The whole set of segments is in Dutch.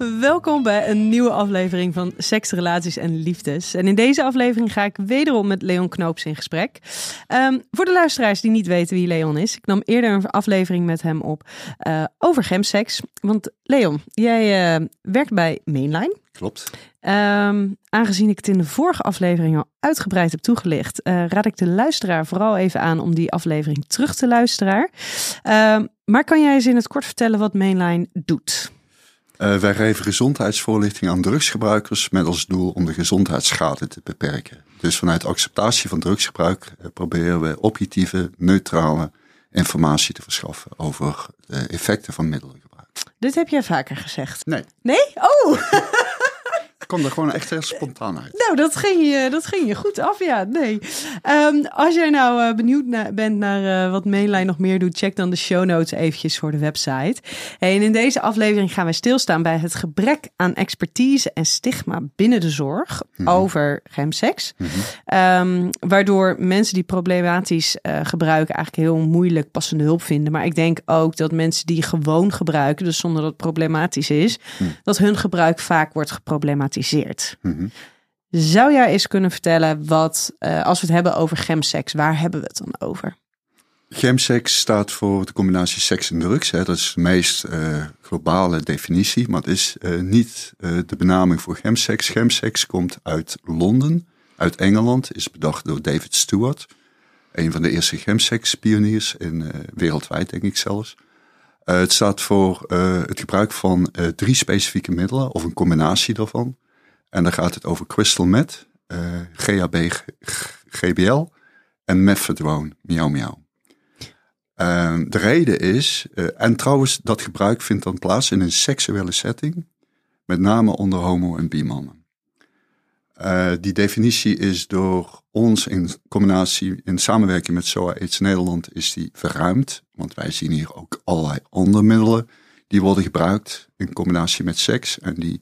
Welkom bij een nieuwe aflevering van Seks, Relaties en Liefdes. En in deze aflevering ga ik wederom met Leon Knoops in gesprek. Ehm, voor de luisteraars die niet weten wie Leon is, ik nam eerder een aflevering met hem op uh, over gemseks. Want Leon, jij uh, werkt bij Mainline. Klopt. Um, aangezien ik het in de vorige aflevering al uitgebreid heb toegelicht, uh, raad ik de luisteraar vooral even aan om die aflevering terug te luisteren. Uh, maar kan jij eens in het kort vertellen wat Mainline doet? Uh, wij geven gezondheidsvoorlichting aan drugsgebruikers met als doel om de gezondheidsschade te beperken. Dus vanuit acceptatie van drugsgebruik proberen we objectieve, neutrale informatie te verschaffen over de effecten van middelengebruik. Dit heb jij vaker gezegd. Nee. Nee? Oh! kwam er gewoon echt heel spontaan uit. Nou, dat ging je, dat ging je goed af, ja. Nee. Um, als jij nou uh, benieuwd na, bent naar uh, wat Mainline nog meer doet, check dan de show notes eventjes voor de website. Hey, en in deze aflevering gaan wij stilstaan bij het gebrek aan expertise en stigma binnen de zorg mm -hmm. over gemseks. Mm -hmm. um, waardoor mensen die problematisch uh, gebruiken eigenlijk heel moeilijk passende hulp vinden. Maar ik denk ook dat mensen die gewoon gebruiken, dus zonder dat het problematisch is, mm. dat hun gebruik vaak wordt geproblematiseerd. Mm -hmm. Zou jij eens kunnen vertellen wat, uh, als we het hebben over gemseks, waar hebben we het dan over? Gemseks staat voor de combinatie seks en drugs. Hè. Dat is de meest uh, globale definitie, maar het is uh, niet de benaming voor gemseks. Gemseks komt uit Londen, uit Engeland, is bedacht door David Stewart. Een van de eerste gemseks-pioniers, in, wereldwijd denk ik zelfs. Het staat voor het gebruik van drie specifieke middelen of een combinatie daarvan. En dan gaat het over crystal meth, GHB, GBL en methadone, miauw miauw. de reden is, en trouwens dat gebruik vindt dan plaats in een seksuele setting, met name onder homo- en bimannen. Uh, die definitie is door ons in combinatie, in samenwerking met SOA AIDS Nederland, is die verruimd. Want wij zien hier ook allerlei andere middelen die worden gebruikt in combinatie met seks en die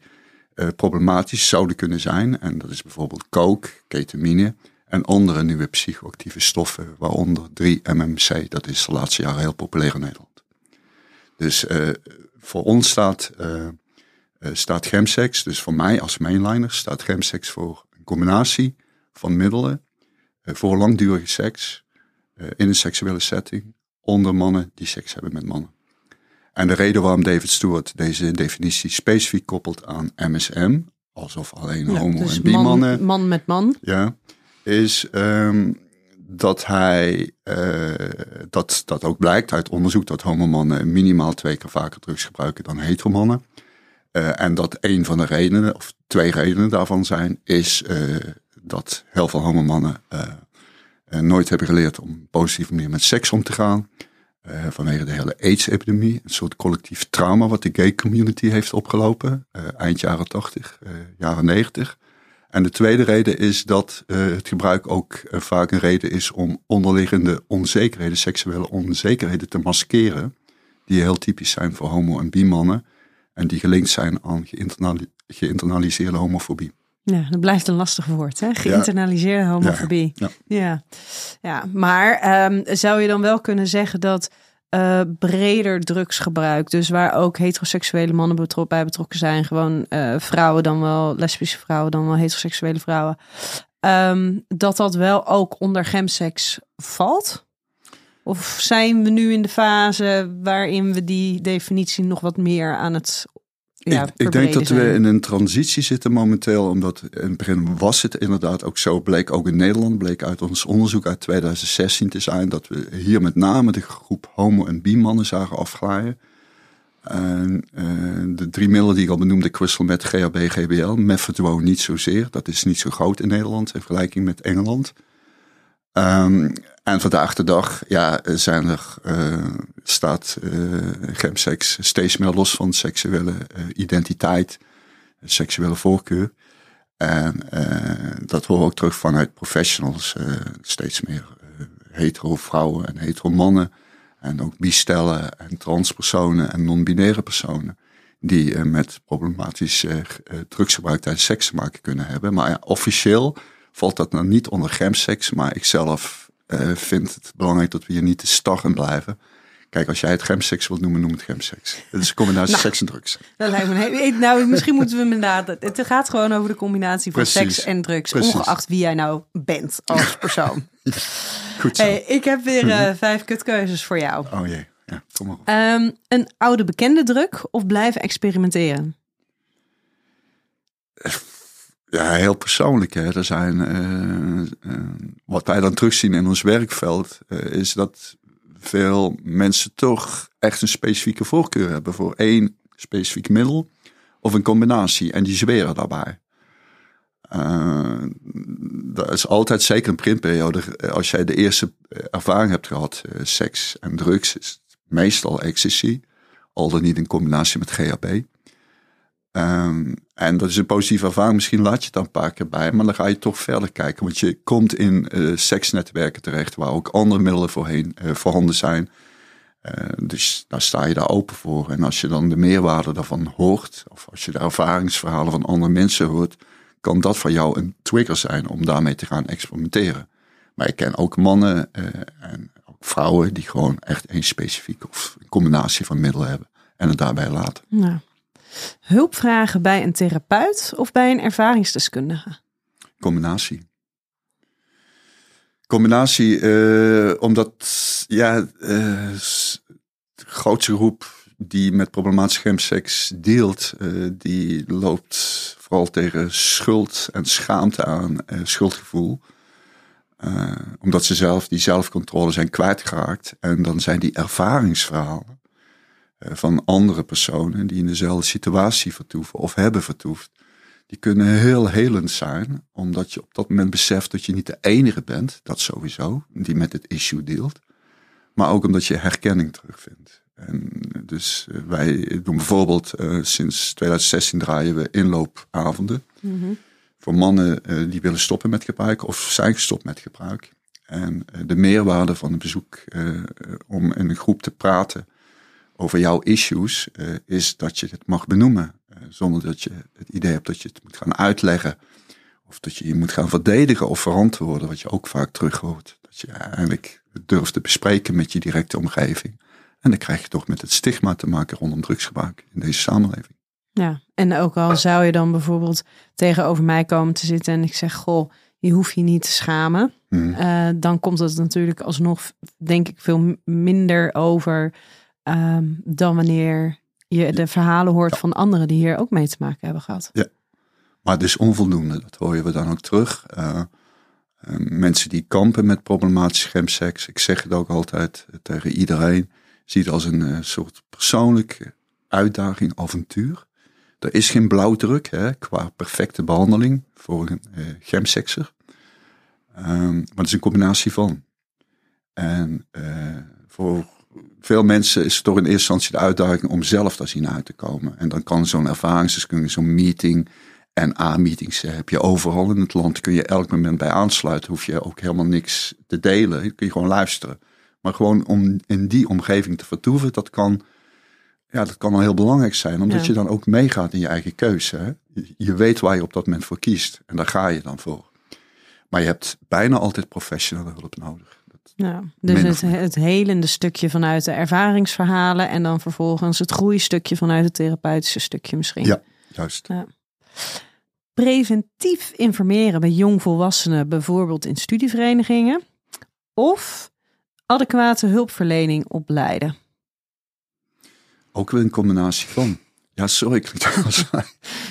uh, problematisch zouden kunnen zijn. En dat is bijvoorbeeld coke, ketamine en andere nieuwe psychoactieve stoffen, waaronder 3-MMC. Dat is de laatste jaren heel populair in Nederland. Dus uh, voor ons staat uh, staat gemsex, dus voor mij als mainliner, staat gemsex voor een combinatie van middelen voor langdurige seks in een seksuele setting onder mannen die seks hebben met mannen. En de reden waarom David Stewart deze definitie specifiek koppelt aan MSM, alsof alleen ja, homo- dus en bi-mannen. Man, man met man. Ja, is um, dat hij, uh, dat, dat ook blijkt uit onderzoek dat homomannen minimaal twee keer vaker drugs gebruiken dan heteromannen. Uh, en dat een van de redenen, of twee redenen daarvan zijn, is uh, dat heel veel homomannen nooit hebben geleerd om op een positieve manier met seks om te gaan. Vanwege de hele AIDS-epidemie. Een soort collectief trauma wat de gay community heeft opgelopen. eind jaren 80, jaren 90. En de tweede reden is dat het gebruik ook vaak een reden is om onderliggende onzekerheden, seksuele onzekerheden te maskeren. Die heel typisch zijn voor homo- en bi-mannen. En die gelinkt zijn aan geïnternali geïnternaliseerde homofobie. Ja, dat blijft een lastig woord, hè? Geïnternaliseerde ja. homofobie. Ja, ja. ja. ja. maar um, zou je dan wel kunnen zeggen dat uh, breder drugsgebruik, dus waar ook heteroseksuele mannen betro bij betrokken zijn, gewoon uh, vrouwen dan wel, lesbische vrouwen dan wel heteroseksuele vrouwen, um, dat dat wel ook onder gemseks valt? Of zijn we nu in de fase waarin we die definitie nog wat meer aan het ja, ik, ik denk dat we in een transitie zitten momenteel, omdat in het begin was het inderdaad ook zo, bleek ook in Nederland, bleek uit ons onderzoek uit 2016 te zijn, dat we hier met name de groep homo- en bi-mannen zagen afglijden. En, eh, de drie middelen die ik al benoemde, crystal met GHB, GBL, methadone niet zozeer, dat is niet zo groot in Nederland in vergelijking met Engeland. Ehm, en vandaag de dag ja, zijn er, eh, staat uh, gemseks steeds meer los van seksuele uh, identiteit, seksuele voorkeur. En dat we ook terug vanuit professionals. steeds meer hetero vrouwen en hetero mannen. En ook bistellen en transpersonen en non-binaire personen. Die met problematisch drugsgebruik tijdens seks te maken kunnen hebben. Maar officieel valt dat nou niet onder gemseks. Maar ik zelf uh, vind het belangrijk dat we hier niet te stag in blijven. Kijk, als jij het gemseks wilt noemen, noem het gemseks. Het is een combinatie Nou, seks en drugs. Dat lijkt me een hele- Nou, misschien moeten we inderdaad. Het gaat gewoon over de combinatie van Precies. seks en drugs. Precies. Ongeacht wie jij nou bent als persoon. Goed zo. hey, ik heb weer eh, vijf kutkeuzes voor jou. Oh jee, ja, kom maar op. Ehm, een oude bekende druk of blijven experimenteren? Ja, heel persoonlijk. Hè. Er zijn, eh, eh, wat wij dan terugzien in ons werkveld, eh, is dat veel mensen toch echt een specifieke voorkeur hebben voor één specifiek middel of een combinatie. En die zweren daarbij. Dat is altijd zeker een printperiode. Als jij de eerste ervaring hebt gehad, eh, seks en drugs, is het meestal ecstasy. Al dan niet in combinatie met GHB. Ehm, en dat is een positieve ervaring. Misschien laat je het dan een paar keer bij, maar dan ga je toch verder kijken. Want je komt in eh, seksnetwerken terecht waar ook andere middelen voorheen eh, voorhanden zijn. Eh, dus daar sta je daar open voor. En als je dan de meerwaarde daarvan hoort, of als je de ervaringsverhalen van andere mensen hoort, kan dat voor jou een trigger zijn om daarmee te gaan experimenteren. Maar ik ken ook mannen en ook vrouwen die gewoon echt één specifiek of een combinatie van middelen hebben en het daarbij laten. Nou, hulp vragen bij een therapeut of bij een ervaringsdeskundige? Combinatie. Combinatie, eh, omdat ja, eh, s- de grootste groep die met problematische gemseks deelt, eh, die loopt vooral tegen schuld en schaamte aan, eh, schuldgevoel. Eh, omdat ze zelf die zelfcontrole zijn kwijtgeraakt. En dan zijn die ervaringsverhalen eh, van andere personen die in dezelfde situatie vertoeven of hebben vertoefd. Die kunnen heel helend zijn, omdat je op dat moment beseft dat je niet de enige bent, dat sowieso, die met het issue deelt, maar ook omdat je herkenning terugvindt. En dus eh, wij doen bijvoorbeeld eh, sinds 2016 draaien we inloopavonden. Voor mannen eh, die willen stoppen met gebruik of zijn gestopt met gebruik. En eh, de meerwaarde van een bezoek eh, eh, om in een groep te praten over jouw issues, eh, is dat je het mag benoemen. eh, zonder dat je het idee hebt dat je het moet gaan uitleggen. Of dat je je moet gaan verdedigen of verantwoorden, wat je ook vaak terug hoort. Dat je eigenlijk durft te bespreken met je directe omgeving. En dan krijg je toch met het stigma te maken rondom drugsgebruik in deze samenleving. Ja, en ook al zou je dan bijvoorbeeld tegenover mij komen te zitten en ik zeg, goh, je hoeft je niet te schamen. Mhm. Eh, dan komt het natuurlijk alsnog, denk ik, veel minder over ehm, dan wanneer je de verhalen hoort van anderen die hier ook mee te maken hebben gehad. Maar het is onvoldoende, dat hoor je we dan ook terug. Eh, eh, mensen die kampen met problematische gemseks, ik zeg het ook altijd eh, tegen iedereen, zie het als een soort persoonlijke uitdaging, avontuur. Er is geen blauwdruk hè, qua perfecte behandeling voor een eh, gemsekser. Ehm, maar het is een combinatie van. En voor veel mensen is het toch in eerste instantie de uitdaging om zelf daar zien uit te komen. En dan kan zo'n ervaringsdeskundige, zo'n meeting en A-meetings heb je overal in het land. Kun je elk moment bij aansluiten. Hoef je ook helemaal niks te delen. Kun je gewoon luisteren. Maar gewoon om in die omgeving te vertoeven, dat kan, ja, dat kan al heel belangrijk zijn. Omdat Ja. je dan ook meegaat in je eigen keuze. Hè? Je weet waar je op dat moment voor kiest. En daar ga je dan voor. Maar je hebt bijna altijd professionele hulp nodig. Ja, dus het, het helende stukje vanuit de ervaringsverhalen en dan vervolgens het groeistukje vanuit het therapeutische stukje misschien. Ja, juist. Preventief informeren bij jongvolwassenen, bijvoorbeeld in studieverenigingen. Of adequate hulpverlening opleiden. Ook weer een combinatie van. Ja, sorry.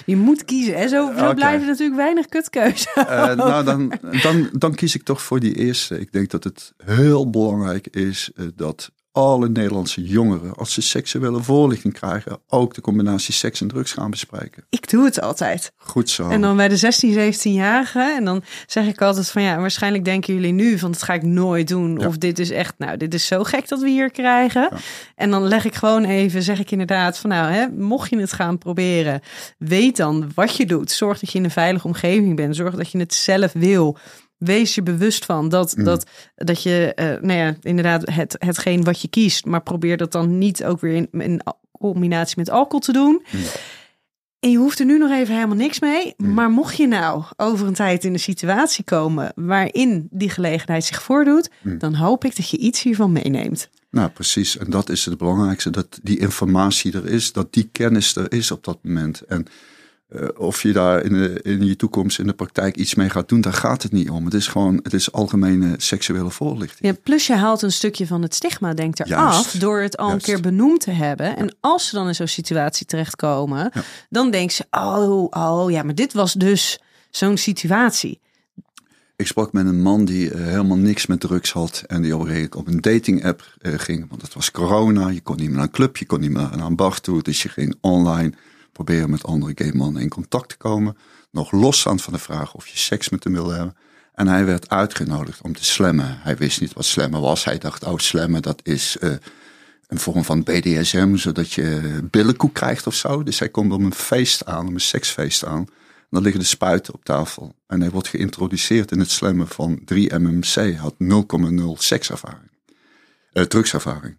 je moet kiezen. En zo, blijven natuurlijk weinig kutkeuze. Uh, nou, dan, dan, dan kies ik toch voor die eerste. Ik denk dat het heel belangrijk is uh, dat alle Nederlandse jongeren, als ze seksuele voorlichting krijgen, ook de combinatie seks en drugs gaan bespreken. Ik doe het altijd. Goed zo. En dan bij de 16, 17-jarigen. En dan zeg ik altijd van ja, waarschijnlijk denken jullie nu van dat ga ik nooit doen. Of dit is echt, nou, dit is zo gek dat we hier krijgen. En dan leg ik gewoon even, zeg ik inderdaad van nou, hè, mocht je het gaan proberen, weet dan wat je doet. Zorg dat je in een veilige omgeving bent. Zorg dat je het zelf wil wees je bewust van dat, mm. dat, dat je, uh, nou ja, inderdaad, het, hetgeen wat je kiest, maar probeer dat dan niet ook weer in, in combinatie met alcohol te doen. Mm. En je hoeft er nu nog even helemaal niks mee. Mm. Maar mocht je nou over een tijd in een situatie komen waarin die gelegenheid zich voordoet, dan hoop ik dat je iets hiervan meeneemt. Nou, precies. En dat is het belangrijkste: dat die informatie er is, dat die kennis er is op dat moment. En uh, of je daar in, de, in je toekomst in de praktijk iets mee gaat doen, daar gaat het niet om. Het is gewoon, het is algemene seksuele voorlichting. Ja, plus je haalt een stukje van het stigma, denk ik, eraf door het al een keer benoemd te hebben. En als ze dan in zo'n situatie terechtkomen, dan denken ze, oh, oh ja, maar dit was dus zo'n situatie. Ik sprak met een man die uh, helemaal niks met drugs had en die op op een dating app uh, ging, want het was corona, je kon niet meer naar een club, je kon niet meer naar een bar toe, dus je ging online proberen met andere gay mannen in contact te komen. Nog losstaand van de vraag of je seks met hem wilde hebben. En hij werd uitgenodigd om te slammen. Hij wist niet wat slammen was. Hij dacht, oh slammen dat is uh, een vorm van BDSM, zodat je billenkoek krijgt of zo. Dus hij komt om een feest aan, om een seksfeest aan. Dan liggen de spuiten op tafel. En hij wordt geïntroduceerd in het slammen van 3-MMC. Hij had 0,0 sekservaring. Uh, drugservaring.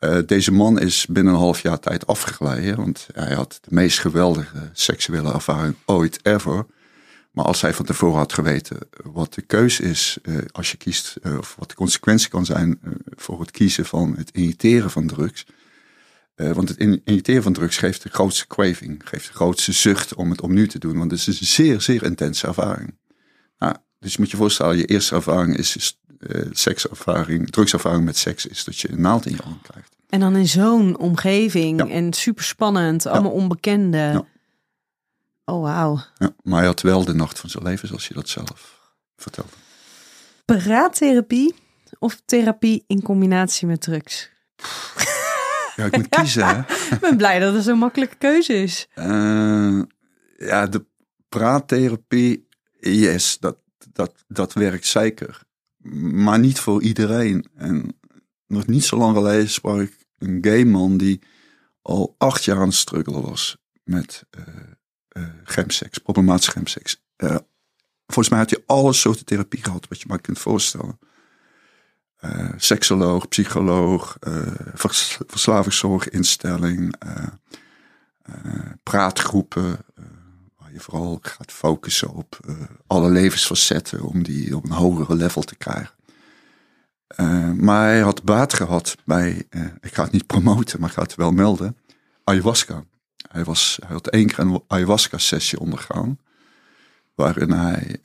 Uh, deze man is binnen een half jaar tijd afgegleden, want hij had de meest geweldige seksuele ervaring ooit ever. Maar als hij van tevoren had geweten wat de keuze is uh, als je kiest, uh, of wat de consequentie kan zijn voor het kiezen van het injecteren van drugs. want het injecteren van drugs geeft de grootste craving, geeft de grootste zucht om het opnieuw te doen, want het is een zeer, zeer intense ervaring. Nou, dus je moet je voorstellen, je eerste ervaring is, is uh, sekservaring, drugservaring met seks is dat je een naald in je arm krijgt. En dan in zo'n omgeving en super spannend, allemaal onbekende. Ja. Oh, wauw. Ja, maar hij had wel de nacht van zijn leven, zoals je dat zelf vertelde. Praattherapie of therapie in combinatie met drugs? Ja, ik moet kiezen. Hè? ik ben blij dat het zo'n makkelijke keuze is. Uh, ja, de praattherapie, yes, dat, dat, dat werkt zeker maar niet voor iedereen. En nog niet zo lang geleden sprak ik een gay man die al acht jaar aan het struggelen was met uh, gemseks, problematische gemseks. Uh, volgens mij had hij alle soorten therapie gehad wat je maar kunt voorstellen. Seksoloog, psycholoog, vers verslavingszorginstelling, praatgroepen, je vooral gaat focussen op uh, alle levensfacetten om die op een hogere level te krijgen. Uh, maar hij had baat gehad bij, uh, ik ga het niet promoten, maar ik ga het wel melden, ayahuasca. Hij, was, hij had één keer een ayahuasca-sessie ondergaan, waarin hij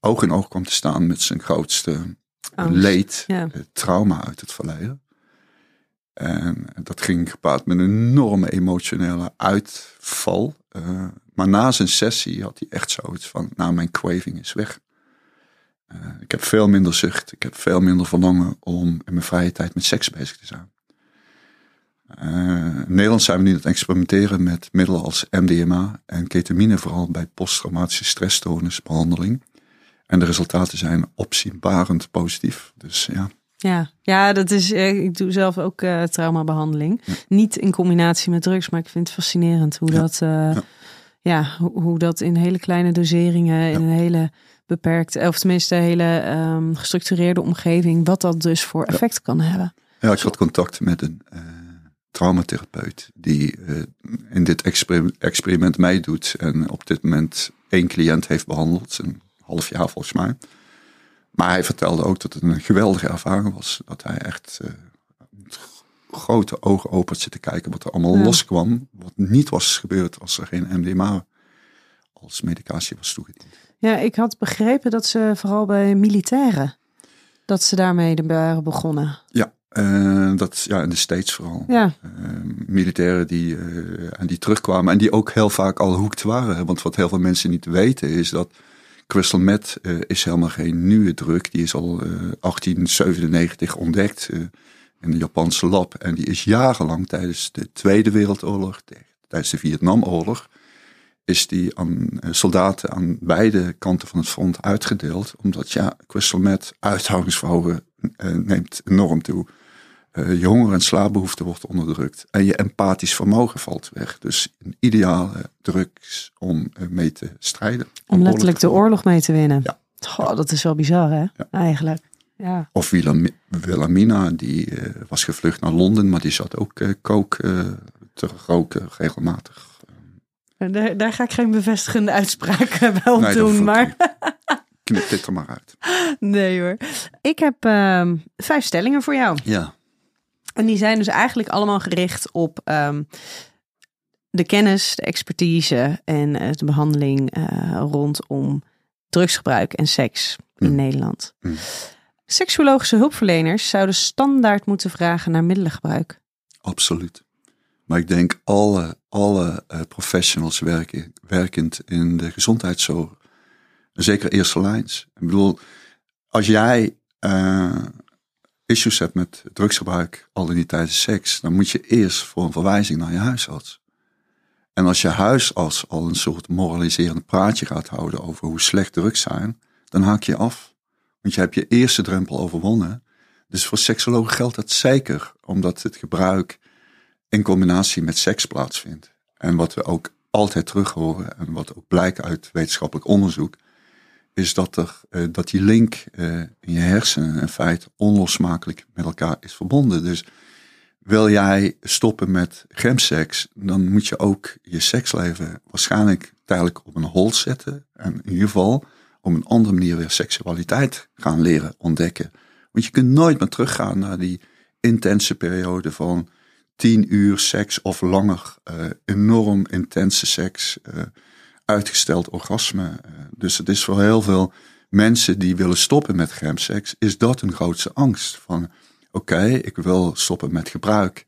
oog in oog kwam te staan met zijn grootste leed, ja. trauma uit het verleden. En dat ging gepaard met een enorme emotionele uitval. Maar na zijn sessie had hij echt zoiets van, nou mijn craving is weg. Uh, ik heb veel minder zucht, ik heb veel minder verlangen om in mijn vrije tijd met seks bezig te zijn. Uh, in Nederland zijn we nu aan het experimenteren met middelen als MDMA en ketamine, vooral bij posttraumatische stressstoornisbehandeling. En de resultaten zijn opzienbarend positief. Dus ja. Ja, ja dat is, eh, ik doe zelf ook uh, traumabehandeling. Niet in combinatie met drugs, maar ik vind het fascinerend hoe dat... Uh, ja ja, hoe, hoe dat in hele kleine doseringen, in een hele beperkte, of tenminste een hele um, gestructureerde omgeving, wat dat dus voor effect kan hebben. Ja, ik had contact met een uh, traumatherapeut die uh, in dit experiment, experiment meedoet en op dit moment één cliënt heeft behandeld, een half jaar volgens mij. Maar hij vertelde ook dat het een geweldige ervaring was. Dat hij echt uh, grote ogen open zitten kijken wat er allemaal loskwam. Wat niet was gebeurd als er geen MDMA als medicatie was toegediend. Ja, ik had begrepen dat ze vooral bij militairen, dat ze daarmee waren begonnen. Ja, Uh, dat ja, in de States vooral. Ja. Uh, militairen die, uh, en die terugkwamen en die ook heel vaak al hoekt waren. Want wat heel veel mensen niet weten is dat crystal meth is helemaal geen nieuwe druk. Die is al 1897 ontdekt in de Japanse lab. En die is jarenlang tijdens de Tweede Wereldoorlog, tijdens de Vietnamoorlog, is die aan soldaten aan beide kanten van het front uitgedeeld. Omdat ja, crystal meth uithoudingsvermogen neemt enorm toe. Uh, je honger en slaapbehoefte wordt onderdrukt. En je empathisch vermogen valt weg. Dus een ideale drugs om uh, mee te strijden. Om letterlijk de oorlog mee te winnen. Ja. Goh, dat is wel bizar hè, ja. eigenlijk. Ja. Of Wilhelmina, die uh, was gevlucht naar Londen, maar die zat ook kook te roken regelmatig. Daar, daar, ga ik geen bevestigende uitspraak wel nee, doen, maar... Knip dit er maar uit. Nee hoor. Ik heb uh, vijf stellingen voor jou. Ja. En die zijn dus eigenlijk allemaal gericht op um, de kennis, de expertise en uh, de behandeling uh, rondom drugsgebruik en seks in Mm. Nederland. Mm. Seksuologische hulpverleners zouden standaard moeten vragen naar middelengebruik. Absoluut. Maar ik denk alle, alle uh, professionals werken, werkend in de gezondheidszorg, zeker eerste lijns. Ik bedoel, als jij uh, issues hebt met drugsgebruik, al in die tijdens seks, dan moet je eerst voor een verwijzing naar je huisarts. En als je huisarts al een soort moraliserend praatje gaat houden over hoe slecht drugs zijn, dan haak je af. Want je hebt je eerste drempel overwonnen. Dus voor seksologen geldt dat zeker, omdat het gebruik in combinatie met seks plaatsvindt. En wat we ook altijd terug horen en wat ook blijkt uit wetenschappelijk onderzoek, is dat, er, uh, dat die link uh, in je hersenen in feite onlosmakelijk met elkaar is verbonden. Dus wil jij stoppen met gemseks, dan moet je ook je seksleven waarschijnlijk tijdelijk op een hol zetten. En in ieder geval op een andere manier weer seksualiteit gaan leren ontdekken. Want je kunt nooit meer teruggaan naar die intense periode van tien uur seks of langer. Uh, enorm intense seks uitgesteld orgasme. Dus het is voor heel veel mensen die willen stoppen met gemseks, is dat hun grootste angst. Van oké, ik wil stoppen met gebruik.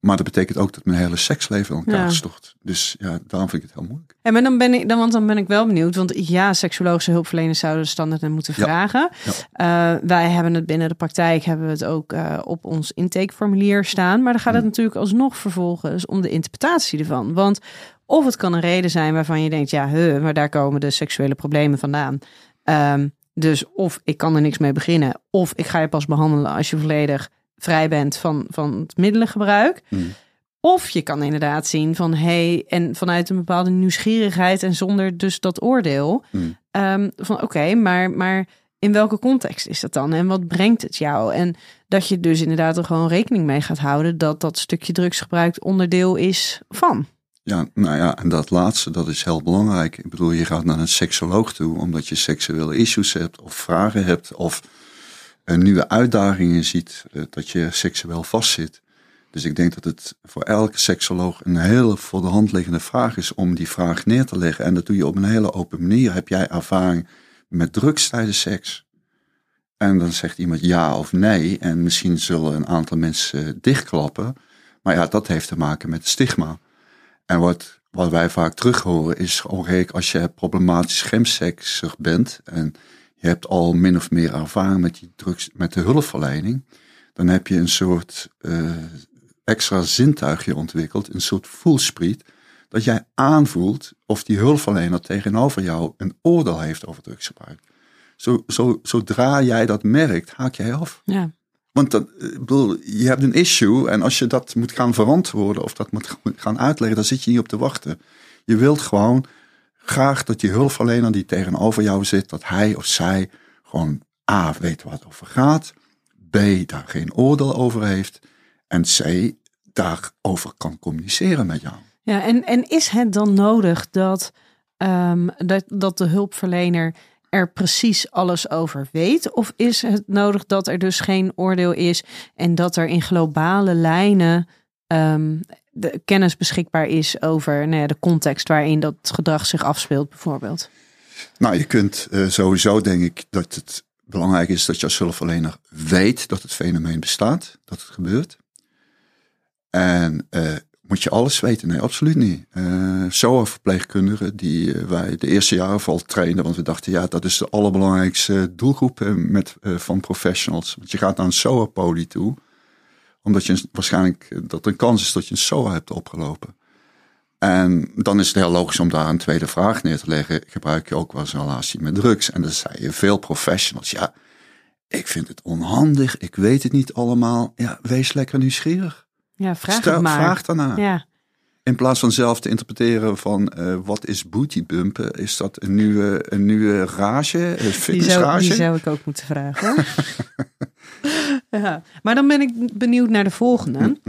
Maar dat betekent ook dat mijn hele seksleven in elkaar ja. stort. Dus ja, daarom vind ik het heel moeilijk. En maar dan ben ik, dan, want dan ben ik wel benieuwd. Want ja, seksuologische hulpverleners zouden standaard moeten vragen. Ja. Ja. Uh, wij hebben het binnen de praktijk, hebben we het ook uh, op ons intakeformulier staan. Maar dan gaat het hmm. natuurlijk alsnog vervolgens om de interpretatie ervan. Want of het kan een reden zijn waarvan je denkt, ja, huh, maar daar komen de seksuele problemen vandaan. Um, dus of ik kan er niks mee beginnen, of ik ga je pas behandelen als je volledig vrij bent van, van het middelengebruik. Mm. Of je kan inderdaad zien van hey, en vanuit een bepaalde nieuwsgierigheid en zonder dus dat oordeel. Mm. Um, van oké, okay, maar, maar in welke context is dat dan? En wat brengt het jou? En dat je dus inderdaad er gewoon rekening mee gaat houden dat dat stukje drugsgebruik onderdeel is van. Ja, nou ja, en dat laatste, dat is heel belangrijk. Ik bedoel, je gaat naar een seksoloog toe omdat je seksuele issues hebt of vragen hebt of nieuwe uitdagingen ziet, dat je seksueel vastzit. Dus ik denk dat het voor elke seksoloog een hele voor de hand liggende vraag is om die vraag neer te leggen. En dat doe je op een hele open manier. Heb jij ervaring met drugs tijdens seks? En dan zegt iemand ja of nee. En misschien zullen een aantal mensen dichtklappen. Maar ja, dat heeft te maken met stigma. En wat, wat wij vaak terug horen is, oh, als je problematisch gemsekser bent en je hebt al min of meer ervaring met, die drugs, met de hulpverlening, dan heb je een soort uh, extra zintuigje ontwikkeld, een soort voelspriet, dat jij aanvoelt of die hulpverlener tegenover jou een oordeel heeft over drugsgebruik. Zo, zo, zodra jij dat merkt, haak jij af. Ja. Want dat, ik bedoel, je hebt een issue en als je dat moet gaan verantwoorden of dat moet gaan uitleggen, dan zit je niet op te wachten. Je wilt gewoon graag dat die hulpverlener die tegenover jou zit, dat hij of zij gewoon A, weet wat over gaat, B, daar geen oordeel over heeft en C, daarover kan communiceren met jou. Ja, en, en is het dan nodig dat, um, dat, dat de hulpverlener er precies alles over weet? Of is het nodig dat er dus geen oordeel is en dat er in globale lijnen um, de kennis beschikbaar is over nou ja, de context waarin dat gedrag zich afspeelt, bijvoorbeeld? Nou, je kunt uh, sowieso, denk ik, dat het belangrijk is dat je als hulpverlener weet dat het fenomeen bestaat, dat het gebeurt. En uh, moet je alles weten? Nee, absoluut niet. Uh, SOA-verpleegkundigen die wij de eerste jaren vooral trainden, want we dachten ja, dat is de allerbelangrijkste doelgroep met, van professionals. Want je gaat naar een SOA-poli toe, omdat je waarschijnlijk dat er een kans is dat je een SOA hebt opgelopen. En dan is het heel logisch om daar een tweede vraag neer te leggen. Gebruik je ook wel eens een relatie met drugs? En dan zei je veel professionals, ja, ik vind het onhandig, ik weet het niet allemaal. Ja, wees lekker nieuwsgierig. Ja, vraag Stel, maar. Vraag daarna. Ja. In plaats van zelf te interpreteren van uh, wat is bootybumpen? Is dat een nieuwe, een nieuwe rage, een fitnessrage? Die, die zou ik ook moeten vragen. ja. Maar dan ben ik benieuwd naar de volgende.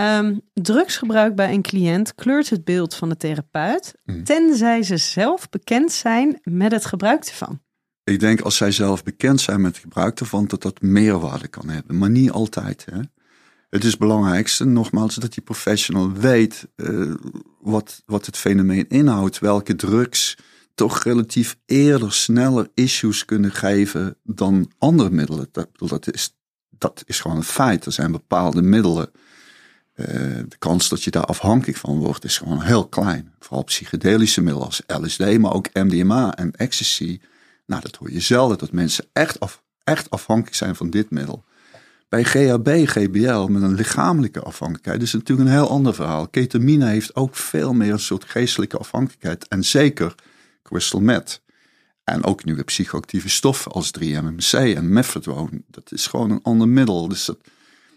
Um, drugsgebruik bij een cliënt kleurt het beeld van de therapeut, mm. tenzij ze zelf bekend zijn met het gebruik ervan. Ik denk als zij zelf bekend zijn met het gebruik ervan, dat dat meerwaarde kan hebben, maar niet altijd. Hè? Het is belangrijkste, nogmaals, dat die professional weet uh, wat, wat het fenomeen inhoudt, welke drugs toch relatief eerder, sneller issues kunnen geven dan andere middelen. Dat, dat, is, dat is gewoon een feit. Er zijn bepaalde middelen eh, de kans dat je daar afhankelijk van wordt is gewoon heel klein. Vooral psychedelische middelen als LSD, maar ook MDMA en ecstasy. Nou, dat hoor je zelden, dat mensen echt, af, echt afhankelijk zijn van dit middel. Bij GHB, GBL, met een lichamelijke afhankelijkheid, is natuurlijk een heel ander verhaal. Ketamine heeft ook veel meer een soort geestelijke afhankelijkheid. En zeker crystal meth. En ook nieuwe psychoactieve stoffen als 3-MMC en methadone. Dat is gewoon een ander middel. Dus,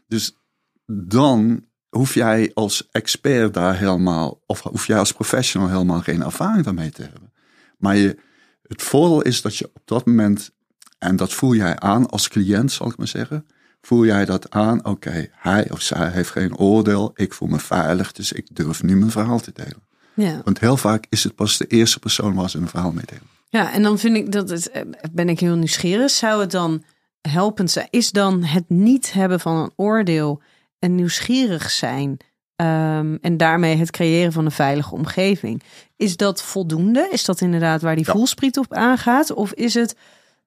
dus dan hoef jij als expert daar helemaal, of hoef jij als professional helemaal geen ervaring daarmee te hebben. Maar je, het voordeel is dat je op dat moment, en dat voel jij aan als cliënt, zal ik maar zeggen, voel jij dat aan, oké, hij of zij heeft geen oordeel, ik voel me veilig, dus ik durf nu mijn verhaal te delen. Ja. Want heel vaak is het pas de eerste persoon waar ze een verhaal mee delen. Ja, en dan vind ik dat het, eh, ben ik heel nieuwsgierig, zou het dan helpend zijn? Is dan het niet hebben van een oordeel en nieuwsgierig zijn. Um, en daarmee het creëren van een veilige omgeving. Is dat voldoende? Is dat inderdaad waar die ja. voelspriet op aangaat? Of is het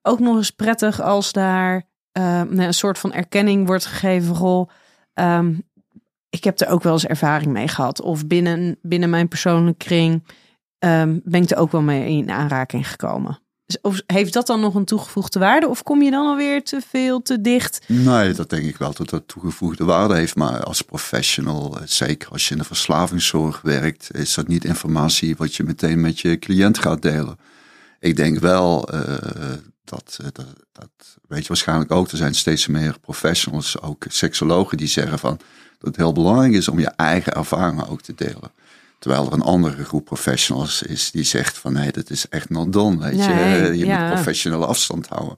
ook nog eens prettig als daar uh, een soort van erkenning wordt gegeven? Goh, um, ik heb er ook wel eens ervaring mee gehad. Of binnen, binnen mijn persoonlijke kring um, ben ik er ook wel mee in aanraking gekomen. Of heeft dat dan nog een toegevoegde waarde? Of kom je dan alweer te veel, te dicht? Nee, dat denk ik wel dat dat toegevoegde waarde heeft. Maar als professional, eh, zeker als je in de verslavingszorg werkt, is dat niet informatie wat je meteen met je cliënt gaat delen. Ik denk wel uh, dat, dat, dat, weet je waarschijnlijk ook, er zijn steeds meer professionals, ook seksologen, die zeggen van dat het heel belangrijk is om je eigen ervaringen ook te delen. Terwijl er een andere groep professionals is die zegt van nee, dat is echt not done. Weet je, je moet professionele afstand houden.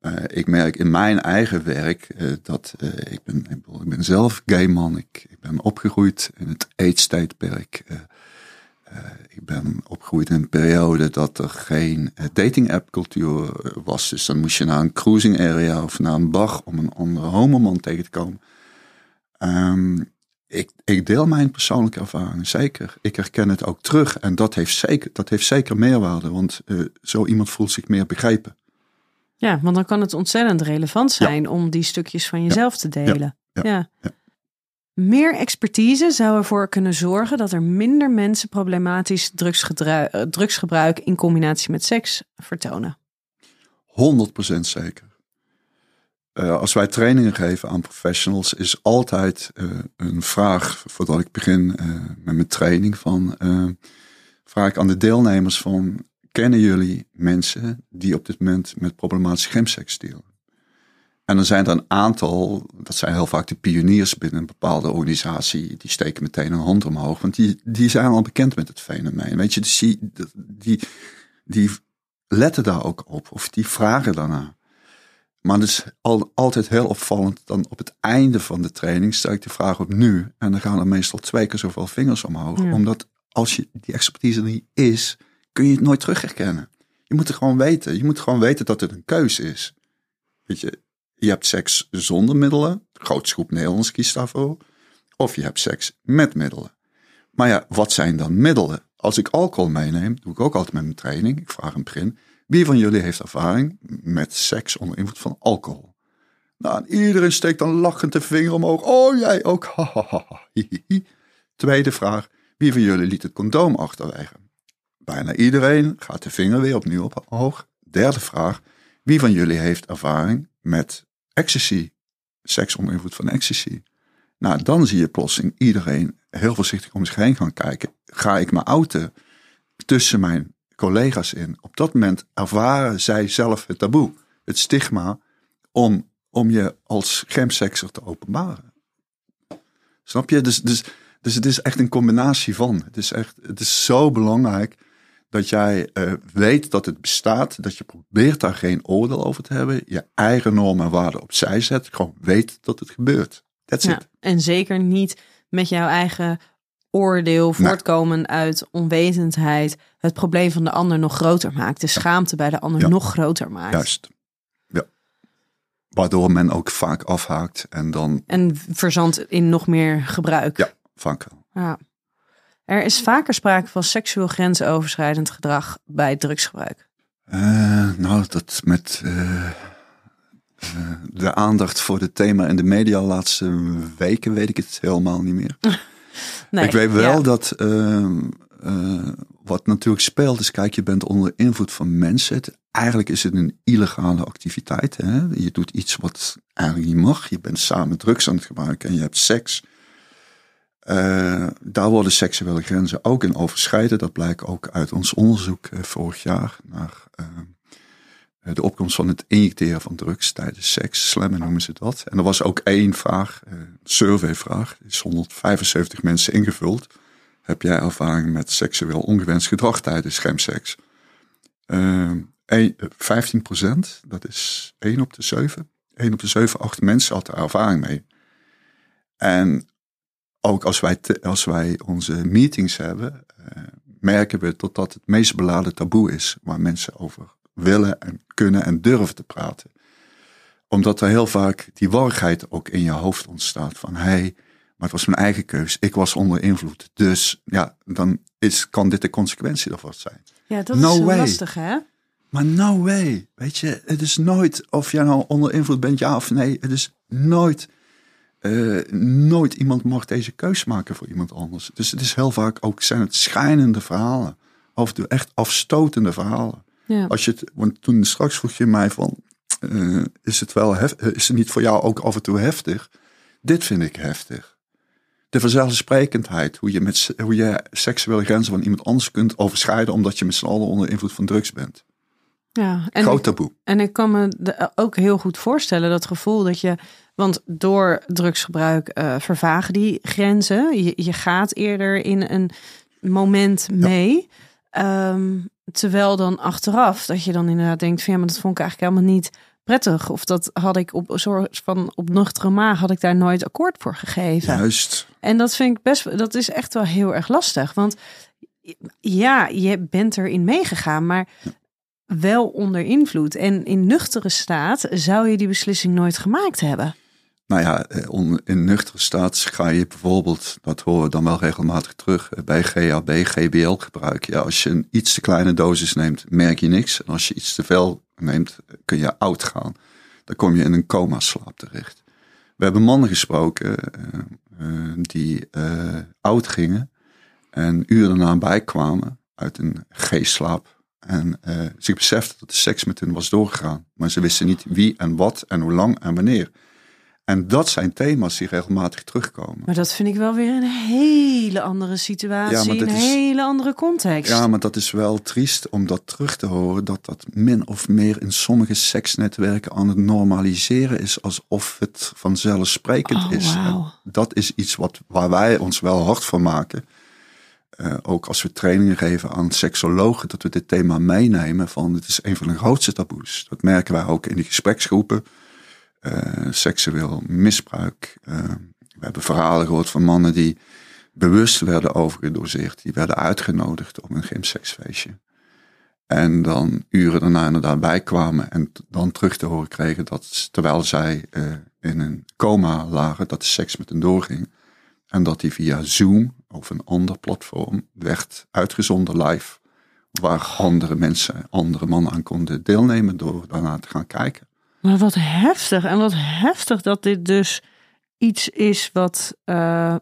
Uh, ik merk in mijn eigen werk uh, dat uh, ik, ben, ik ben zelf gay man. Ik, ik ben opgegroeid in het AIDS-tijdperk. Ik ben opgegroeid in een periode dat er geen dating app cultuur was. Dus dan moest je naar een cruising area of naar een bar om een andere homoman tegen te komen. Um, ik, ik deel mijn persoonlijke ervaring, zeker. Ik herken het ook terug en dat heeft zeker, dat heeft zeker meerwaarde, want uh, zo iemand voelt zich meer begrepen. Ja, want dan kan het ontzettend relevant zijn om die stukjes van jezelf te delen. Ja. Meer expertise zou ervoor kunnen zorgen dat er minder mensen problematisch eh, drugsgebruik in combinatie met seks vertonen. 100% zeker. Uh, als wij trainingen geven aan professionals, is altijd uh, een vraag, voordat ik begin met mijn training, van, vraag ik aan de deelnemers van, kennen jullie mensen die op dit moment met problematische gemseks dealen? En dan zijn er een aantal, dat zijn heel vaak de pioniers binnen een bepaalde organisatie, die steken meteen een hand omhoog, want die, die zijn al bekend met het fenomeen. Weet je, dus die, die, die letten daar ook op, of die vragen daarna. Maar het is al, altijd heel opvallend. Dan op het einde van de training stel ik de vraag op nu. En dan gaan er meestal twee keer zoveel vingers omhoog. Omdat als je die expertise er niet is, kun je het nooit terug herkennen. Je moet het gewoon weten. Je moet gewoon weten dat het een keuze is. Weet je, je hebt seks zonder middelen. De grootste groep Nederlanders kiest daarvoor. Of je hebt seks met middelen. Maar ja, wat zijn dan middelen? Als ik alcohol meeneem, doe ik ook altijd met mijn training. Ik vraag een begin Wie van jullie heeft ervaring met seks onder invloed van alcohol? Nou, en iedereen steekt dan lachend de vinger omhoog. Oh, jij ook. Tweede vraag. Wie van jullie liet het condoom achterwege? Bijna iedereen gaat de vinger weer opnieuw op omhoog. Derde vraag. Wie van jullie heeft ervaring met ecstasy? Seks onder invloed van ecstasy. Nou, dan zie je plotseling iedereen heel voorzichtig om zich heen gaan kijken. Ga ik me outen tussen mijn collega's in? Op dat moment ervaren zij zelf het taboe, het stigma, om, om je als gemsekser te openbaren. Snap je? Dus, dus, dus het is echt een combinatie van. Het is echt, het is zo belangrijk dat jij uh, weet dat het bestaat, dat je probeert daar geen oordeel over te hebben, je eigen normen en waarden opzij zet, gewoon weet dat het gebeurt. That's Ja, it. en zeker niet met jouw eigen oordeel voortkomen uit onwetendheid het probleem van de ander nog groter maakt. De schaamte bij de ander Ja. nog groter maakt. Juist. Ja. Waardoor men ook vaak afhaakt en dan, En verzandt in nog meer gebruik. ja, vaak. Ja. Er is vaker sprake van seksueel grensoverschrijdend gedrag bij drugsgebruik. Eh, nou, dat met eh, eh, de aandacht voor het thema in de media de laatste weken weet ik het helemaal niet meer. Nee, ik weet wel ja. dat ehm, eh, wat natuurlijk speelt is, kijk, je bent onder invloed van mensen. Het- eigenlijk is het een illegale activiteit. Hè? Je doet iets wat eigenlijk niet mag. Je bent samen drugs aan het gebruiken en je hebt seks. Eh, daar worden seksuele grenzen ook in overschreden. Dat blijkt ook uit ons onderzoek eh, vorig jaar naar eh, de opkomst van het injecteren van drugs tijdens seks. Slammen noemen ze dat. En er was ook één vraag, surveyvraag. Is 175 mensen ingevuld. Heb jij ervaring met seksueel ongewenst gedrag tijdens eh, 15 procent, dat is 1 op de 7. 1 op de 7, 8 mensen had er ervaring mee. En ook als wij, te- als wij onze meetings hebben, eh, merken we dat dat het meest beladen taboe is waar mensen over willen en kunnen en durven te praten. Omdat er heel vaak die warrigheid ook in je hoofd ontstaat van hé, hey, maar het was mijn eigen keus. Ik was onder invloed. Dus ja, dan is, kan dit de consequentie daarvan zijn. Ja, dat No is way. lastig hè? Maar no way. Weet je, het is nooit of jij nou onder invloed bent, ja of nee. Het is nooit, eh, nooit iemand mag deze keus maken voor iemand anders. Dus het is heel vaak ook, zijn het schijnende verhalen. Of de echt afstotende verhalen. Ja. Als je het, want toen straks vroeg je mij van, eh, is het wel hef, eh, is het niet voor jou ook af en toe heftig? Dit vind ik heftig. De vanzelfsprekendheid, hoe je, met, hoe je seksuele grenzen van iemand anders kunt overschrijden omdat je met z'n allen onder invloed van drugs bent. Ja, en Groot ik, taboe. en ik kan me ook heel goed voorstellen dat gevoel dat je, want door drugsgebruik eh, vervagen die grenzen. Je, je gaat eerder in een moment mee. Ehm, terwijl dan achteraf dat je dan inderdaad denkt van ja, maar dat vond ik eigenlijk helemaal niet prettig. Of dat had ik op een soort van op nuchtere maag had ik daar nooit akkoord voor gegeven. Juist. En dat vind ik best, dat is echt wel heel erg lastig. Want ja, je bent erin meegegaan, maar wel onder invloed. En in nuchtere staat zou je die beslissing nooit gemaakt hebben. Nou ja, eh, in nuchtere staat ga je bijvoorbeeld, dat horen we dan wel regelmatig terug, eh, bij GHB, GBL gebruiken. Ja, als je een iets te kleine dosis neemt, merk je niks. En als je iets te veel neemt, eh, kun je oud gaan. Dan kom je in een coma-slaap terecht. We hebben mannen gesproken die oud gingen en uren daarna bijkwamen uit een G-slaap. En eh, zich beseften dat de seks met hen was doorgegaan. Maar ze wisten niet wie en wat en hoe lang en wanneer. En dat zijn thema's die regelmatig terugkomen. Maar dat vind ik wel weer een hele andere situatie, Ja, een is- hele andere context. Ja, maar dat is wel triest om dat terug te horen. Dat dat min of meer in sommige seksnetwerken aan het normaliseren is. Alsof het vanzelfsprekend Oh, is. dat is iets wat, waar wij ons wel hard van maken. Eh, ook als we trainingen geven aan seksologen. Dat we dit thema meenemen. Van het is een van de grootste taboes. Dat merken wij ook in die gespreksgroepen. Eh, seksueel misbruik. Eh, we hebben verhalen gehoord van mannen die bewust werden overgedoseerd. Die werden uitgenodigd op een gymseksfeestje. En dan uren daarna inderdaad bijkwamen en dan terug te horen kregen dat terwijl zij eh, in een coma lagen, dat de seks met hen doorging. En dat die via Zoom of een ander platform werd uitgezonden live Waar andere mensen, andere mannen aan konden deelnemen door daarna te gaan kijken. Maar wat heftig. En wat heftig dat dit dus iets is wat, uh,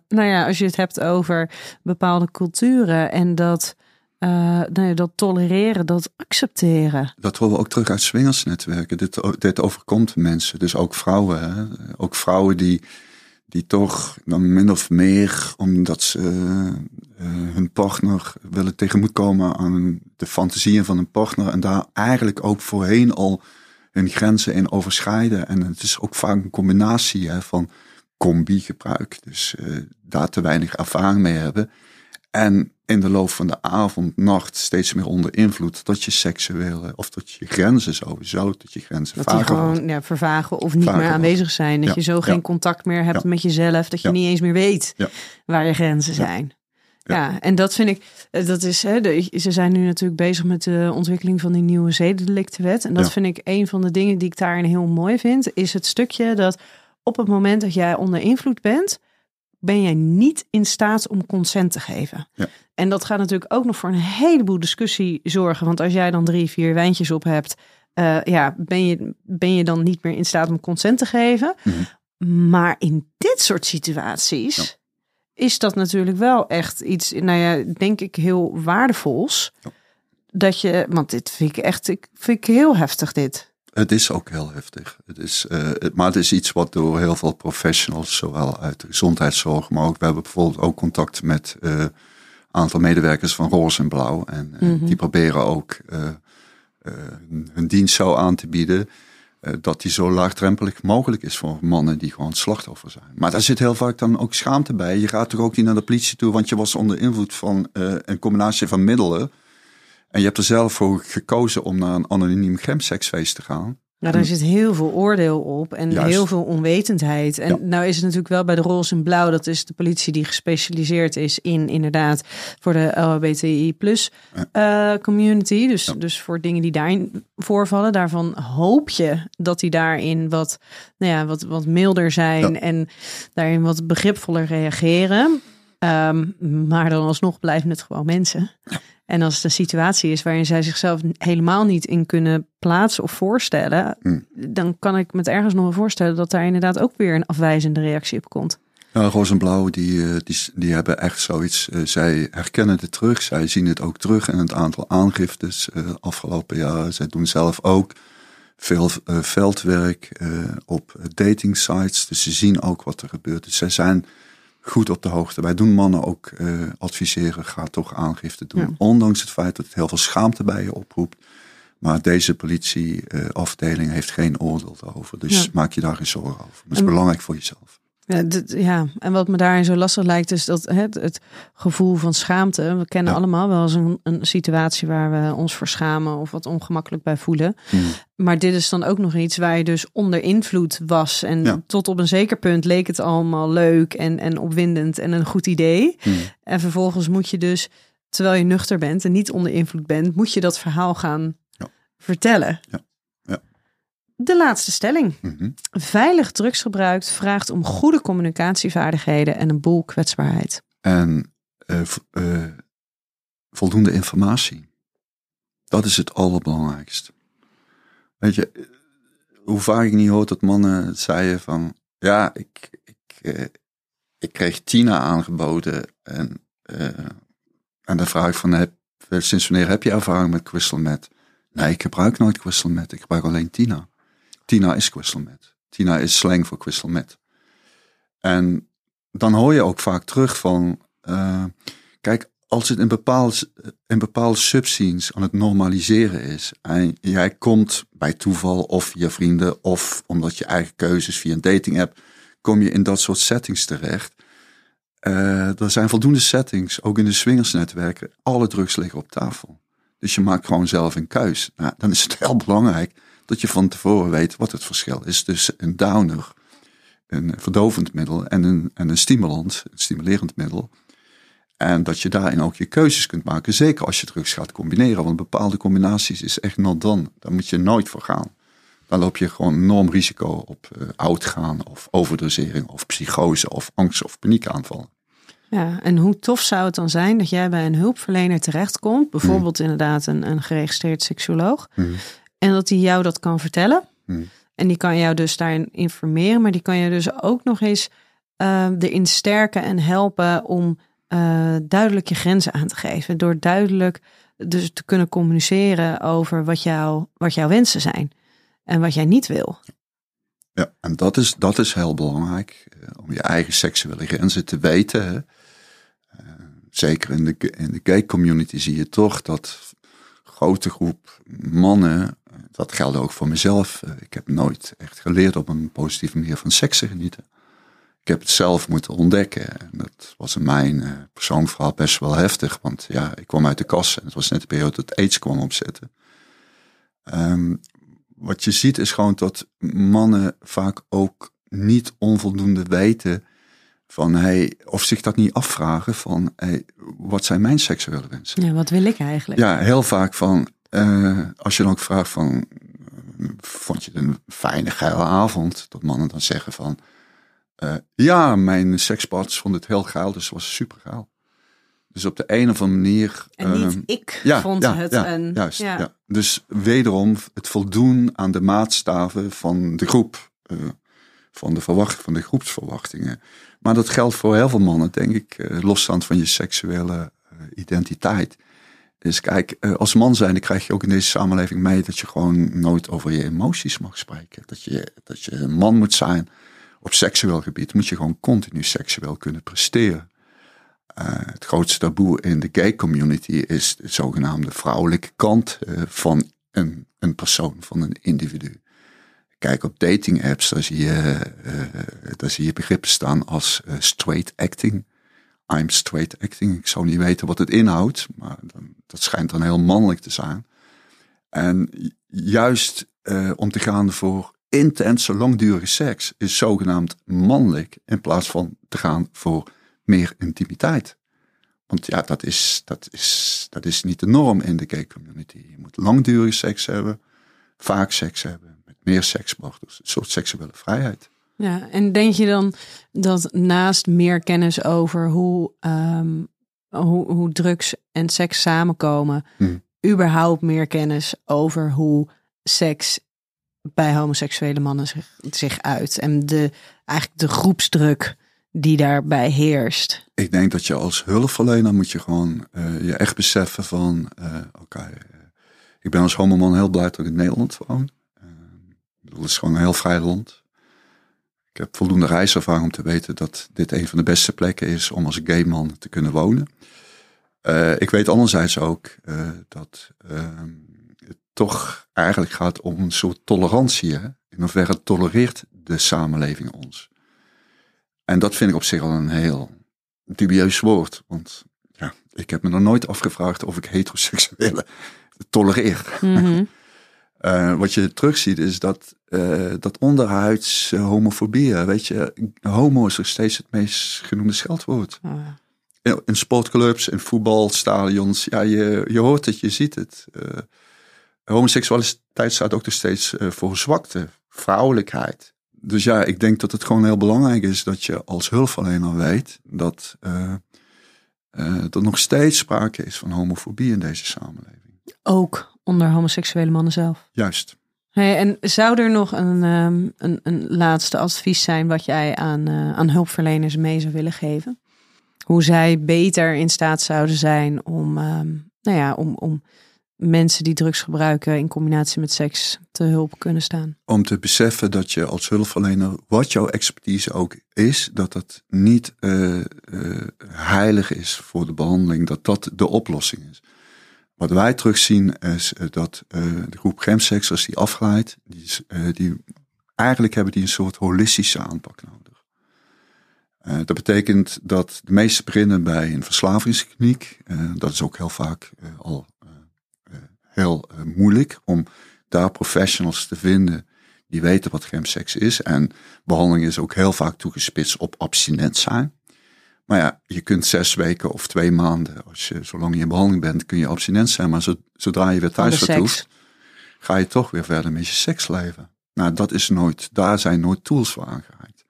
nou ja, als je het hebt over bepaalde culturen en dat, uh, nou ja, dat tolereren, dat accepteren. Dat horen we ook terug uit swingersnetwerken. Dit, dit overkomt mensen, dus ook vrouwen. Hè? Ook vrouwen die, die toch dan min of meer, omdat ze uh, hun partner willen tegemoetkomen aan de fantasieën van een partner en daar eigenlijk ook voorheen al hun grenzen in overschrijden. En het is ook vaak een combinatie hè, van combi-gebruik, dus uh, daar te weinig ervaring mee hebben. En in de loop van de avond, nacht steeds meer onder invloed dat je seksuele of dat je grenzen sowieso, dat je grenzen dat die gewoon ja, vervagen of niet meer aanwezig zijn. Dat je zo geen contact meer hebt met jezelf, dat je niet eens meer weet waar je grenzen zijn. Ja. en dat vind ik, eh, dat is, hè, de, ze zijn nu natuurlijk bezig met de ontwikkeling van die nieuwe zedendelictenwet. En dat vind ik een van de dingen die ik daarin heel mooi vind, is het stukje dat op het moment dat jij onder invloed bent, ben jij niet in staat om consent te geven. Ja. En dat gaat natuurlijk ook nog voor een heleboel discussie zorgen. Want als jij dan drie, vier wijntjes op hebt, uh, ja, ben je, ben je dan niet meer in staat om consent te geven. Mhm. Maar in dit soort situaties is dat natuurlijk wel echt iets, nou ja, denk ik heel waardevols. Dat je, want dit vind ik echt, ik vind ik heel heftig dit. Het is ook heel heftig. Het is, uh, maar het is iets wat door heel veel professionals, zowel uit de gezondheidszorg, maar ook we hebben bijvoorbeeld ook contact met een uh, aantal medewerkers van Roze en Blauw. En mm -hmm. die proberen ook hun dienst zo aan te bieden dat die zo laagdrempelig mogelijk is voor mannen die gewoon slachtoffer zijn. Maar daar zit heel vaak dan ook schaamte bij. Je gaat toch ook niet naar de politie toe, want je was onder invloed van een combinatie van middelen en je hebt er zelf voor gekozen om naar een anoniem gemseksfeest te gaan. Nou, daar zit heel veel oordeel op en heel veel onwetendheid. En nou is het natuurlijk wel bij de Roze en Blauw, dat is de politie die gespecialiseerd is in inderdaad voor de LHBTI plus uh, community. Dus, dus voor dingen die daarin voorvallen. Daarvan hoop je dat die daarin wat, nou ja, wat, wat milder zijn en daarin wat begripvoller reageren. Um, maar dan alsnog blijven het gewoon mensen. En als het een situatie is waarin zij zichzelf helemaal niet in kunnen plaatsen of voorstellen, hmm. dan kan ik me het ergens nog wel voorstellen dat daar inderdaad ook weer een afwijzende reactie op komt. Ja, Roos en Blauw, die, eh, die, die hebben echt zoiets. Uh, zij herkennen het terug. Zij zien het ook terug in het aantal aangiftes uh, afgelopen jaar. Zij doen zelf ook veel veldwerk op dating sites. Dus ze zien ook wat er gebeurt. Dus zij zijn goed op de hoogte. Wij doen mannen ook uh, adviseren, ga toch aangifte doen. Ondanks het feit dat het heel veel schaamte bij je oproept. Maar deze politieafdeling uh, heeft geen oordeel over. Dus maak je daar geen zorgen over. Dat is belangrijk voor jezelf. Ja, ja, en wat me daarin zo lastig lijkt, is dat het, het gevoel van schaamte. We kennen allemaal wel eens een, een, situatie waar we ons verschamen of wat ongemakkelijk bij voelen. Hmm. Maar dit is dan ook nog iets waar je dus onder invloed was. En tot op een zeker punt leek het allemaal leuk en, en opwindend en een goed idee. Hmm. En vervolgens moet je dus, terwijl je nuchter bent en niet onder invloed bent, moet je dat verhaal gaan vertellen. Ja. De laatste stelling. Mhm. Veilig drugsgebruik vraagt om goede communicatievaardigheden en een boel kwetsbaarheid. En uh, uh, voldoende informatie. Dat is het allerbelangrijkste. Weet je, hoe vaak ik niet hoor dat mannen zeiden van, ja, ik, ik, uh, ik kreeg Tina aangeboden en, en dan vraag ik van, heb, sinds wanneer heb je ervaring met crystal meth? Nee, ik gebruik nooit crystal meth, ik gebruik alleen Tina. Tina is crystal meth. Tina is slang voor crystal meth. En dan hoor je ook vaak terug van, uh, kijk, als het in bepaalde, in bepaalde subscenes aan het normaliseren is en jij komt bij toeval of via vrienden of omdat je eigen keuzes via een dating app, kom je in dat soort settings terecht. Uh, er zijn voldoende settings, ook in de swingersnetwerken, alle drugs liggen op tafel. Dus je maakt gewoon zelf een keus. Nou, dan is het heel belangrijk dat je van tevoren weet wat het verschil is tussen een downer, een verdovend middel en een, en een stimulant, een stimulerend middel. En dat je daarin ook je keuzes kunt maken, zeker als je drugs gaat combineren. Want bepaalde combinaties is echt not dan. Daar moet je nooit voor gaan. Dan loop je gewoon enorm risico op uh, oud gaan of overdosering of psychose of angst of paniekaanvallen. Ja, en hoe tof zou het dan zijn dat jij bij een hulpverlener terechtkomt, bijvoorbeeld Hmm. inderdaad een, een geregistreerd seksuoloog, Mhm. En dat die jou dat kan vertellen. Mhm. En die kan jou dus daarin informeren, maar die kan je dus ook nog eens eh, erin sterken en helpen om eh, duidelijk je grenzen aan te geven. Door duidelijk dus te kunnen communiceren over wat, jou, wat jouw wensen zijn en wat jij niet wil. Ja, en dat is, dat is heel belangrijk. eh, om je eigen seksuele grenzen te weten. hè. Eh, zeker in de, in de gay community zie je toch dat grote groep mannen. Dat geldt ook voor mezelf. eh, Ik heb nooit echt geleerd op een positieve manier van seks te genieten. Ik heb het zelf moeten ontdekken. En dat was in mijn eh, persoonlijk verhaal best wel heftig. Want ja, ik kwam uit de kast en het was net de periode dat AIDS kwam opzetten. Ehm, wat je ziet is gewoon dat mannen vaak ook niet onvoldoende weten van hey, of zich dat niet afvragen van hey, wat zijn mijn seksuele wensen? Ja, wat wil ik eigenlijk? Ja, heel vaak van eh, als je dan ook vraagt van eh, vond je het een fijne geile avond? Dat mannen dan zeggen van eh, ja, mijn sekspartners vonden het heel geil, dus het was super geil. Dus op de een of andere manier. En niet ehm, ik ja, vond ja, het ja, een... Juist, ja. Dus wederom het voldoen aan de maatstaven van de groep. van, de verwacht, van de groepsverwachtingen. Maar dat geldt voor heel veel mannen, denk ik, eh, losstaand van je seksuele identiteit. Dus kijk, eh, als man zijn, krijg je ook in deze samenleving mee dat je gewoon nooit over je emoties mag spreken. Dat je, dat je een man moet zijn op seksueel gebied, moet je gewoon continu seksueel kunnen presteren. Eh, het grootste taboe in de gay community is de zogenaamde vrouwelijke kant eh, van een, een persoon, van een individu. Kijk op dating apps, daar zie je, daar zie je begrippen staan als straight acting. I'm straight acting. Ik zou niet weten wat het inhoudt, maar dan, dat schijnt dan heel mannelijk te zijn. En ju- juist eh, om te gaan voor intense, langdurige seks is zogenaamd mannelijk in plaats van te gaan voor meer intimiteit. Want ja, dat is, dat is, dat is niet de norm in de gay community. Je moet langdurige seks hebben, vaak seks hebben, met meer sekspartners. Een soort seksuele vrijheid. Ja, en denk je dan dat naast meer kennis over hoe, ehm, hoe, hoe drugs en seks samenkomen, Hmm. überhaupt meer kennis over hoe seks bij homoseksuele mannen zich, zich uit en de, eigenlijk de groepsdruk die daarbij heerst? Ik denk dat je als hulpverlener moet je gewoon eh, je echt beseffen van, eh, oké, eh, ik ben als homoman heel blij dat ik in Nederland woon. Het is gewoon een heel vrij land. Ik heb voldoende reiservaring om te weten dat dit een van de beste plekken is om als gay man te kunnen wonen. Eh, ik weet anderzijds ook eh, dat ehm, het toch eigenlijk gaat om een soort tolerantie. Hè? In hoeverre tolereert de samenleving ons? En dat vind ik op zich al een heel dubieus woord. Want ja, ik heb me nog nooit afgevraagd of ik heteroseksuelen tolereer. Mhm. Eh, wat je terugziet is dat, eh, dat onderhuids eh, homofobie, weet je, homo is nog steeds het meest genoemde scheldwoord. Oh, In, in sportclubs, in voetbalstadions, ja, je, je hoort het, je ziet het. Homoseksualiteit staat ook nog steeds voor zwakte, vrouwelijkheid. Dus ja, ik denk dat het gewoon heel belangrijk is dat je als hulpverlener weet dat er nog steeds sprake is van homofobie in deze samenleving. Ook onder homoseksuele mannen zelf. Juist. Hey, en zou er nog een, ehm, een, een laatste advies zijn wat jij aan, eh, aan hulpverleners mee zou willen geven? Hoe zij beter in staat zouden zijn om, ehm, nou ja, om, om mensen die drugs gebruiken in combinatie met seks te hulp kunnen staan? om te beseffen dat je als hulpverlener, wat jouw expertise ook is, dat dat niet eh, eh, heilig is voor de behandeling, dat dat de oplossing is. Wat wij terugzien is eh, dat eh, de groep gemsexers die afglijdt, die, eh, die eigenlijk hebben die een soort holistische aanpak nodig. Eh, dat betekent dat de meeste beginnen bij een verslavingskliniek. Dat is ook heel vaak al heel moeilijk om daar professionals te vinden die weten wat gemseks is. En behandeling is ook heel vaak toegespitst op abstinent zijn. Maar ja, je kunt zes weken of twee maanden, als je, zolang je in behandeling bent, kun je abstinent zijn. Maar zo- zodra je weer thuis vertoeft, ga je toch weer verder met je seksleven. Nou, dat is nooit, daar zijn nooit tools voor aangereikt.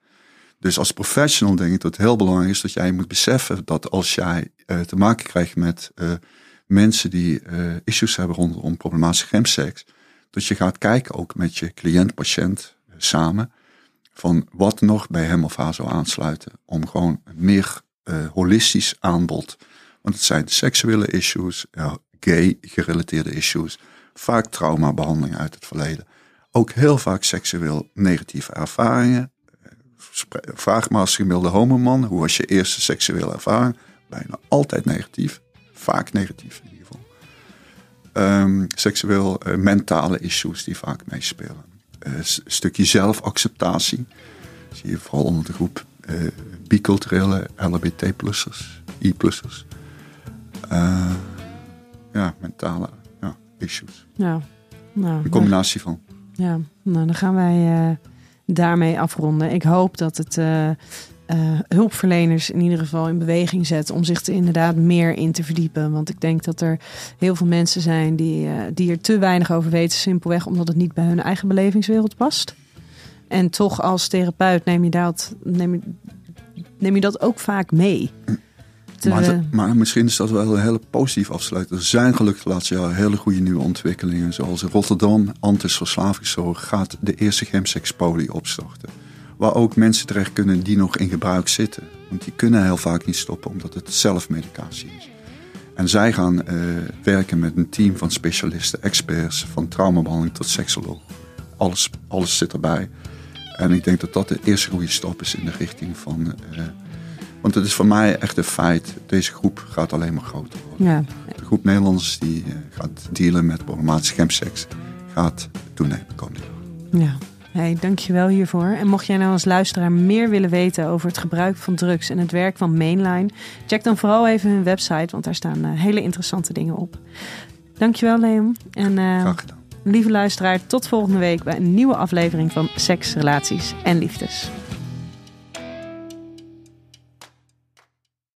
Dus als professional denk ik dat het heel belangrijk is dat jij moet beseffen dat als jij uh, te maken krijgt met uh, mensen die uh, issues hebben rondom problematische gemseks, dat je gaat kijken ook met je cliënt, patiënt samen van wat nog bij hem of haar zou aansluiten om gewoon een meer holistisch aanbod. Want het zijn seksuele issues, ja, gay gerelateerde issues, vaak traumabehandeling uit het verleden. Ook heel vaak seksueel negatieve ervaringen, vraag maar als gemiddelde homoman, hoe was je eerste seksuele ervaring? Bijna altijd negatief. Vaak negatief in ieder geval. Um, seksueel uh, mentale issues die vaak meespelen. Een stukje zelfacceptatie. Zie je vooral onder de groep uh, biculturele LHBT-plussers, I-plussers. ja, mentale ja, issues. Ja, nou, een combinatie van. Ja, nou dan gaan wij daarmee afronden. Ik hoop dat het hulpverleners in ieder geval in beweging zet om zich er inderdaad meer in te verdiepen. Want ik denk dat er heel veel mensen zijn die, die er te weinig over weten, simpelweg omdat het niet bij hun eigen belevingswereld past. En toch als therapeut neem je dat, neem je, neem je dat ook vaak mee. Maar, misschien is dat wel een hele positief afsluiter. Er zijn gelukkig de laatste jaren hele goede nieuwe ontwikkelingen. Zoals in Rotterdam, Antis Verslavingszorg, gaat de eerste chemsexpolie opstarten. Waar ook mensen terecht kunnen die nog in gebruik zitten. Want die kunnen heel vaak niet stoppen omdat het zelfmedicatie is. En zij gaan uh, werken met een team van specialisten, experts, van traumabehandeling tot seksoloog. Alles, alles zit erbij. En ik denk dat dat de eerste goede stap is in de richting van... Uh, want het is voor mij echt een feit. Deze groep gaat alleen maar groter worden. Ja. De groep Nederlanders die eh, gaat dealen met problematische chemseks gaat toenemen komende Ja. Hey, dankjewel hiervoor. En mocht jij nou als luisteraar meer willen weten over het gebruik van drugs en het werk van Mainline, check dan vooral even hun website, want daar staan uh, hele interessante dingen op. Dankjewel, Leon. En Graag gedaan. Lieve luisteraar, tot volgende week bij een nieuwe aflevering van Seks, Relaties en Liefdes.